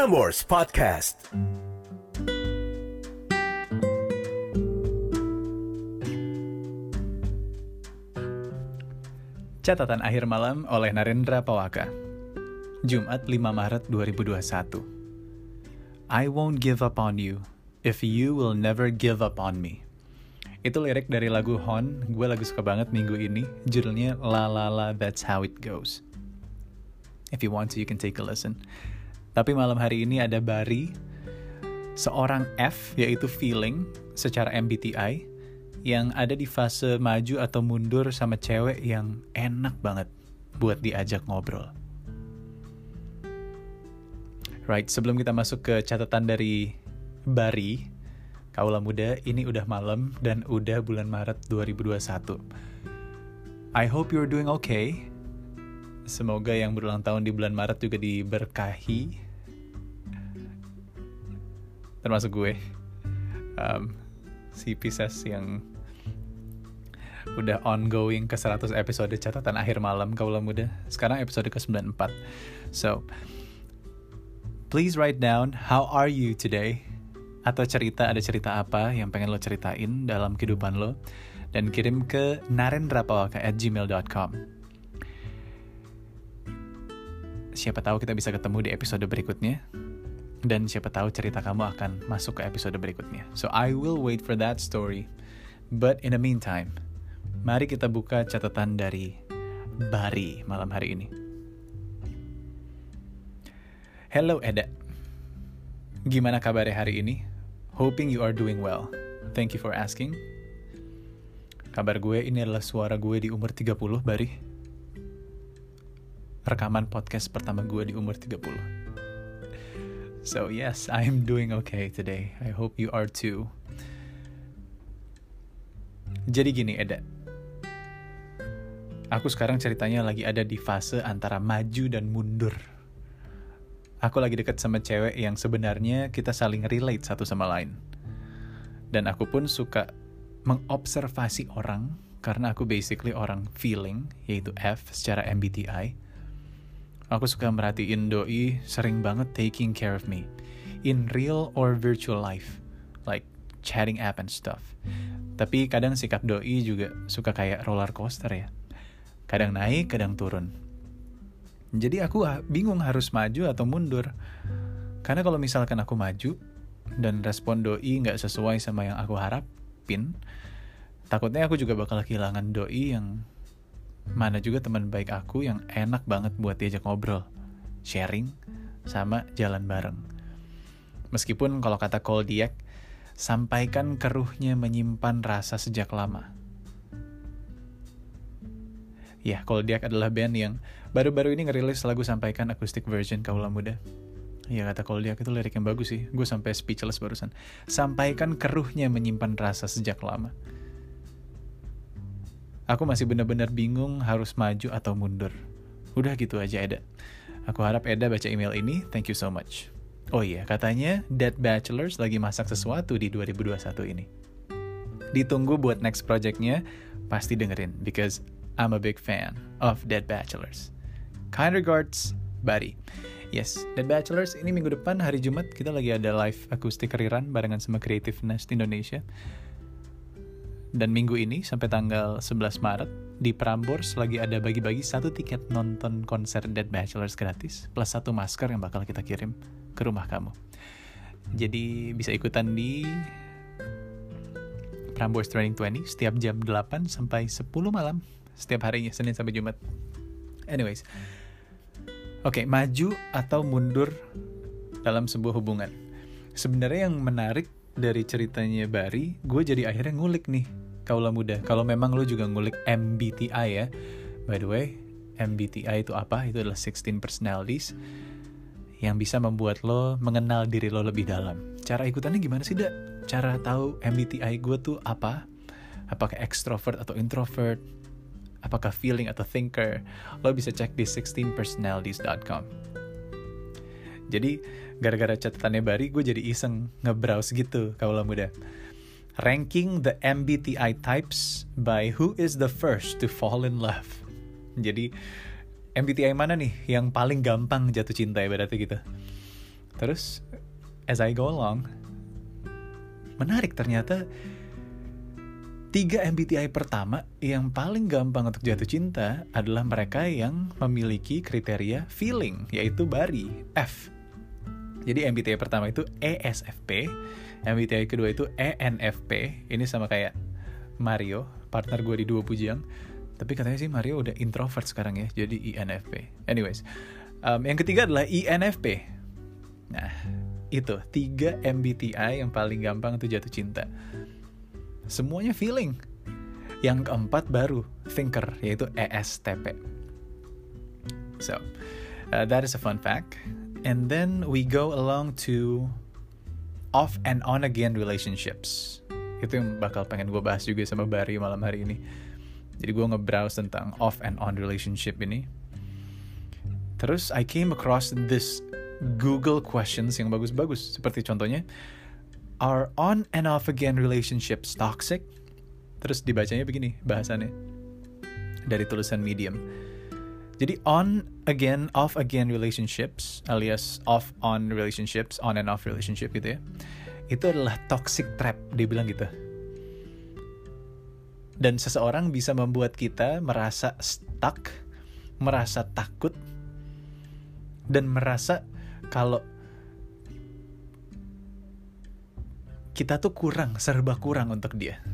Prambors Podcast. Catatan akhir malam oleh Narendra Pawaka. Jumat 5 Maret 2021. I won't give up on you if you will never give up on me. Itu lirik dari lagu Hon, gue lagu suka banget minggu ini. Judulnya La La La That's How It Goes. If you want to, you can take a listen. Tapi malam hari ini ada Bari, seorang F yaitu feeling secara MBTI yang ada di fase maju atau mundur sama cewek yang enak banget buat diajak ngobrol. Right, sebelum kita masuk ke catatan dari Bari, Kaula Muda, ini udah malam dan udah bulan Maret 2021. I hope you're doing okay. Semoga yang berulang tahun di bulan Maret juga diberkahi. Termasuk gue. Um, si Pisces yang udah ongoing ke 100 episode catatan akhir malam Kaula Muda. Sekarang episode ke-94. So, please write down how are you today? Atau cerita, ada cerita apa yang pengen lo ceritain dalam kehidupan lo. Dan kirim ke narendrapawaka siapa tahu kita bisa ketemu di episode berikutnya. Dan siapa tahu cerita kamu akan masuk ke episode berikutnya. So I will wait for that story. But in the meantime, mari kita buka catatan dari Bari malam hari ini. Hello Eda. Gimana kabarnya hari ini? Hoping you are doing well. Thank you for asking. Kabar gue ini adalah suara gue di umur 30, Bari rekaman podcast pertama gue di umur 30. So yes, I'm doing okay today. I hope you are too. Jadi gini Eda. Aku sekarang ceritanya lagi ada di fase antara maju dan mundur. Aku lagi deket sama cewek yang sebenarnya kita saling relate satu sama lain. Dan aku pun suka mengobservasi orang karena aku basically orang feeling, yaitu F secara MBTI Aku suka merhatiin doi sering banget taking care of me. In real or virtual life. Like chatting app and stuff. Tapi kadang sikap doi juga suka kayak roller coaster ya. Kadang naik, kadang turun. Jadi aku bingung harus maju atau mundur. Karena kalau misalkan aku maju, dan respon doi nggak sesuai sama yang aku harapin, takutnya aku juga bakal kehilangan doi yang mana juga teman baik aku yang enak banget buat diajak ngobrol, sharing, sama jalan bareng. Meskipun kalau kata Koldiak, sampaikan keruhnya menyimpan rasa sejak lama. Ya, Koldiak adalah band yang baru-baru ini ngerilis lagu sampaikan acoustic version Kaula Muda. Ya kata Koldiak itu lirik yang bagus sih, gue sampai speechless barusan. Sampaikan keruhnya menyimpan rasa sejak lama. Aku masih benar-benar bingung harus maju atau mundur. Udah gitu aja Eda. Aku harap Eda baca email ini. Thank you so much. Oh iya, katanya Dead Bachelors lagi masak sesuatu di 2021 ini. Ditunggu buat next projectnya, pasti dengerin. Because I'm a big fan of Dead Bachelors. Kind regards, Buddy. Yes, Dead Bachelors ini minggu depan hari Jumat kita lagi ada live akustik rerun barengan sama Creative Nest Indonesia. Dan minggu ini sampai tanggal 11 Maret di Prambors lagi ada bagi-bagi satu tiket nonton konser Dead Bachelors gratis plus satu masker yang bakal kita kirim ke rumah kamu. Jadi bisa ikutan di Prambors Training 20 setiap jam 8 sampai 10 malam setiap harinya Senin sampai Jumat. Anyways. Oke, okay, maju atau mundur dalam sebuah hubungan. Sebenarnya yang menarik dari ceritanya Bari, gue jadi akhirnya ngulik nih kaula muda. Kalau memang lo juga ngulik MBTI ya. By the way, MBTI itu apa? Itu adalah 16 personalities yang bisa membuat lo mengenal diri lo lebih dalam. Cara ikutannya gimana sih, Dak? Cara tahu MBTI gue tuh apa? Apakah extrovert atau introvert? Apakah feeling atau thinker? Lo bisa cek di 16personalities.com. Jadi gara-gara catatannya Bari gue jadi iseng ngebrowse gitu kaulah muda. Ranking the MBTI types by who is the first to fall in love. Jadi MBTI mana nih yang paling gampang jatuh cinta ya berarti gitu. terus as I go along menarik ternyata tiga MBTI pertama yang paling gampang untuk jatuh cinta adalah mereka yang memiliki kriteria feeling yaitu Bari F jadi MBTI pertama itu ESFP MBTI kedua itu ENFP ini sama kayak Mario partner gue di dua pujang tapi katanya sih Mario udah introvert sekarang ya jadi INFP anyways um, yang ketiga adalah INFP nah itu tiga MBTI yang paling gampang untuk jatuh cinta. Semuanya feeling. Yang keempat baru thinker yaitu ESTP so uh, that is a fun fact and then we go along to off and on again relationships itu yang bakal pengen gue bahas juga sama Bari malam hari ini jadi gue nge-browse tentang off and on relationship ini. Terus I came across this Google questions yang bagus-bagus. Seperti contohnya, are on and off again relationships toxic? Terus dibacanya begini bahasannya. Dari tulisan Medium. Jadi on again, off again relationships alias off on relationships, on and off relationship gitu ya. Itu adalah toxic trap, dia bilang gitu dan seseorang bisa membuat kita merasa stuck, merasa takut, dan merasa kalau kita tuh kurang, serba kurang untuk dia.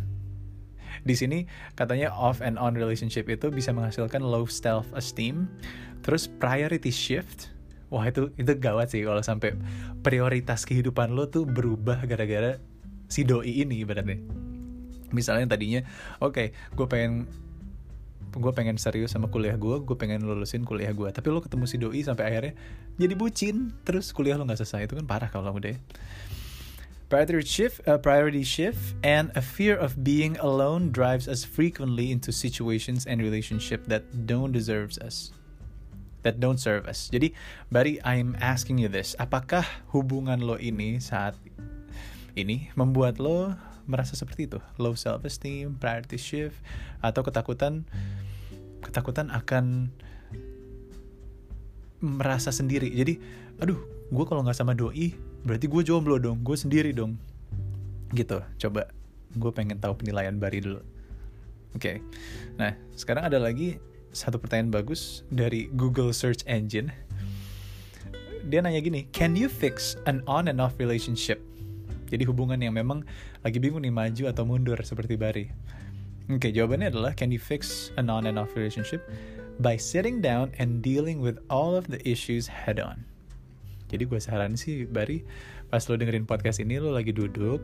Di sini katanya off and on relationship itu bisa menghasilkan low self esteem, terus priority shift. Wah itu itu gawat sih kalau sampai prioritas kehidupan lo tuh berubah gara-gara si doi ini berarti misalnya tadinya oke okay, gue pengen gue pengen serius sama kuliah gue, gue pengen lulusin kuliah gue. Tapi lo ketemu si doi sampai akhirnya jadi bucin, terus kuliah lo nggak selesai itu kan parah kalau udah. Ya. Priority shift, uh, priority shift, and a fear of being alone drives us frequently into situations and relationship that don't deserves us, that don't serve us. Jadi, Bari, I'm asking you this: Apakah hubungan lo ini saat ini membuat lo merasa seperti itu? Low self esteem priority shift atau ketakutan ketakutan akan merasa sendiri. Jadi aduh gue kalau nggak sama doi berarti gue jomblo dong gue sendiri dong gitu coba gue pengen tahu penilaian Bari dulu oke okay. nah sekarang ada lagi satu pertanyaan bagus dari Google Search Engine dia nanya gini can you fix an on and off relationship jadi hubungan yang memang lagi bingung nih maju atau mundur seperti Bari. Oke, okay, jawabannya adalah can you fix a on and off relationship by sitting down and dealing with all of the issues head on. Jadi gue saran sih Bari, pas lo dengerin podcast ini lo lagi duduk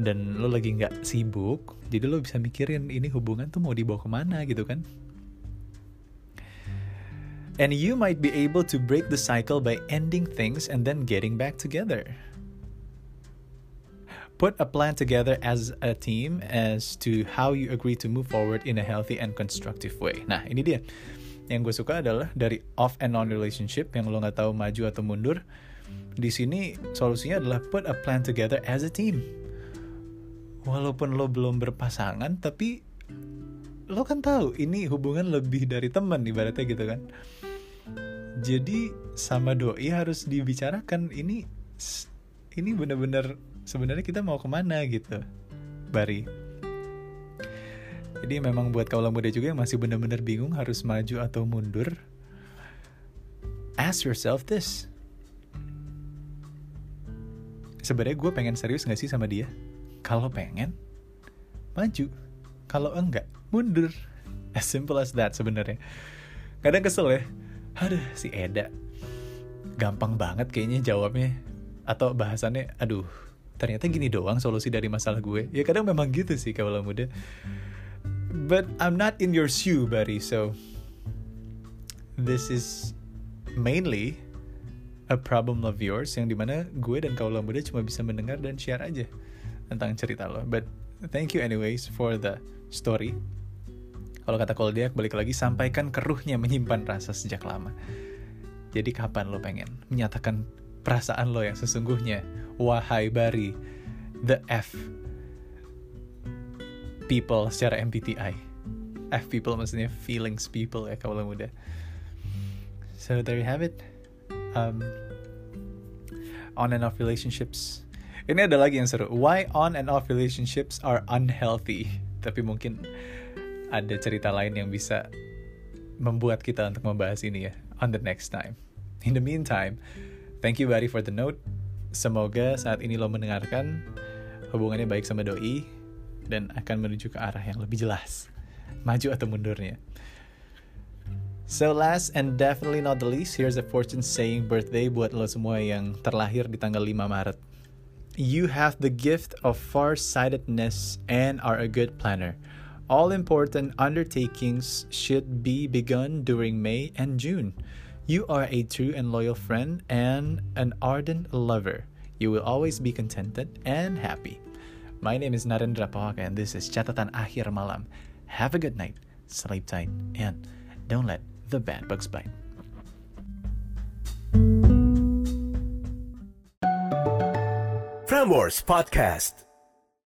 dan lo lagi nggak sibuk, jadi lo bisa mikirin ini hubungan tuh mau dibawa ke mana gitu kan? And you might be able to break the cycle by ending things and then getting back together put a plan together as a team as to how you agree to move forward in a healthy and constructive way. Nah, ini dia. Yang gue suka adalah dari off and on relationship yang lo nggak tahu maju atau mundur. Di sini solusinya adalah put a plan together as a team. Walaupun lo belum berpasangan, tapi lo kan tahu ini hubungan lebih dari teman ibaratnya gitu kan. Jadi sama doi harus dibicarakan ini ini bener-bener sebenarnya kita mau ke mana gitu Bari jadi memang buat kaulah muda juga yang masih benar-benar bingung harus maju atau mundur ask yourself this. Sebenarnya gue pengen serius gak sih sama dia? Kalau pengen maju. Kalau enggak mundur. As simple as that sebenarnya. Kadang kesel ya. Aduh si Eda. Gampang banget kayaknya jawabnya. Atau bahasannya aduh ternyata gini doang solusi dari masalah gue. Ya kadang memang gitu sih kalau muda but I'm not in your shoe buddy so this is mainly a problem of yours yang di mana gue dan kaulah muda cuma bisa mendengar dan share aja tentang cerita lo. But thank you anyways for the story. Kalau kata Koldiak balik lagi sampaikan keruhnya menyimpan rasa sejak lama. Jadi kapan lo pengen menyatakan perasaan lo yang sesungguhnya. Wahai Bari, the F people secara MBTI. F people maksudnya feelings people ya kalau muda. So there you have it. Um, on and off relationships. Ini ada lagi yang seru. Why on and off relationships are unhealthy. Tapi mungkin ada cerita lain yang bisa membuat kita untuk membahas ini ya on the next time. In the meantime, thank you Barry for the note. Semoga saat ini lo mendengarkan hubungannya baik sama doi dan akan menuju ke arah yang lebih jelas. Maju atau mundurnya. So last and definitely not the least, here's a fortune saying birthday buat lo semua yang terlahir di tanggal 5 Maret. You have the gift of far-sightedness and are a good planner. All important undertakings should be begun during May and June. You are a true and loyal friend and an ardent lover. You will always be contented and happy. My name is Narendra Pahaka and this is Catatan Akhir Malam. Have a good night, sleep tight, and don't let the bad bugs bite. Frameworks Podcast.